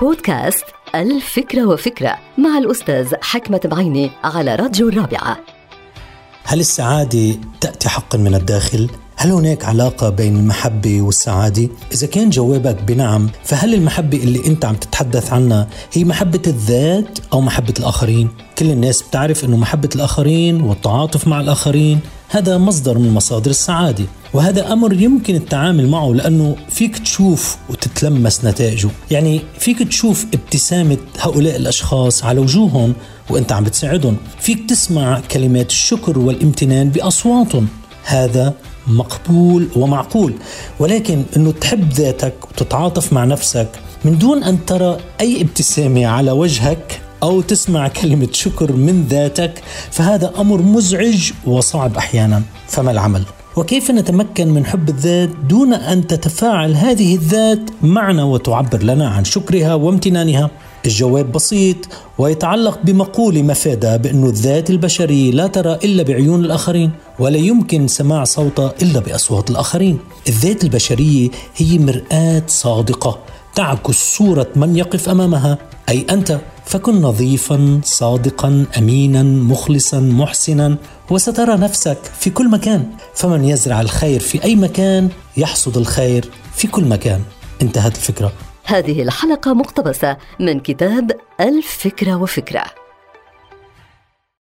بودكاست الفكرة وفكرة مع الأستاذ حكمة بعيني على راديو الرابعة هل السعادة تأتي حقا من الداخل؟ هل هناك علاقة بين المحبة والسعادة؟ إذا كان جوابك بنعم فهل المحبة اللي أنت عم تتحدث عنها هي محبة الذات أو محبة الآخرين؟ كل الناس بتعرف أنه محبة الآخرين والتعاطف مع الآخرين هذا مصدر من مصادر السعادة وهذا أمر يمكن التعامل معه لأنه فيك تشوف وتتلمس نتائجه يعني فيك تشوف ابتسامة هؤلاء الأشخاص على وجوههم وأنت عم بتساعدهم فيك تسمع كلمات الشكر والامتنان بأصواتهم هذا مقبول ومعقول. ولكن إنه تحب ذاتك وتتعاطف مع نفسك من دون أن ترى أي ابتسامة على وجهك أو تسمع كلمة شكر من ذاتك فهذا أمر مزعج وصعب أحيانا. فما العمل؟ وكيف نتمكن من حب الذات دون أن تتفاعل هذه الذات معنا وتعبر لنا عن شكرها وامتنانها؟ الجواب بسيط ويتعلق بمقولة مفادة بأن الذات البشرية لا ترى إلا بعيون الآخرين ولا يمكن سماع صوتها إلا بأصوات الآخرين. الذات البشرية هي مرآة صادقة تعكس صورة من يقف أمامها. أي أنت فكن نظيفا صادقا امينا مخلصا محسنا وسترى نفسك في كل مكان. فمن يزرع الخير في أي مكان يحصد الخير في كل مكان. انتهت الفكرة. هذه الحلقة مقتبسة من كتاب الفكرة وفكرة.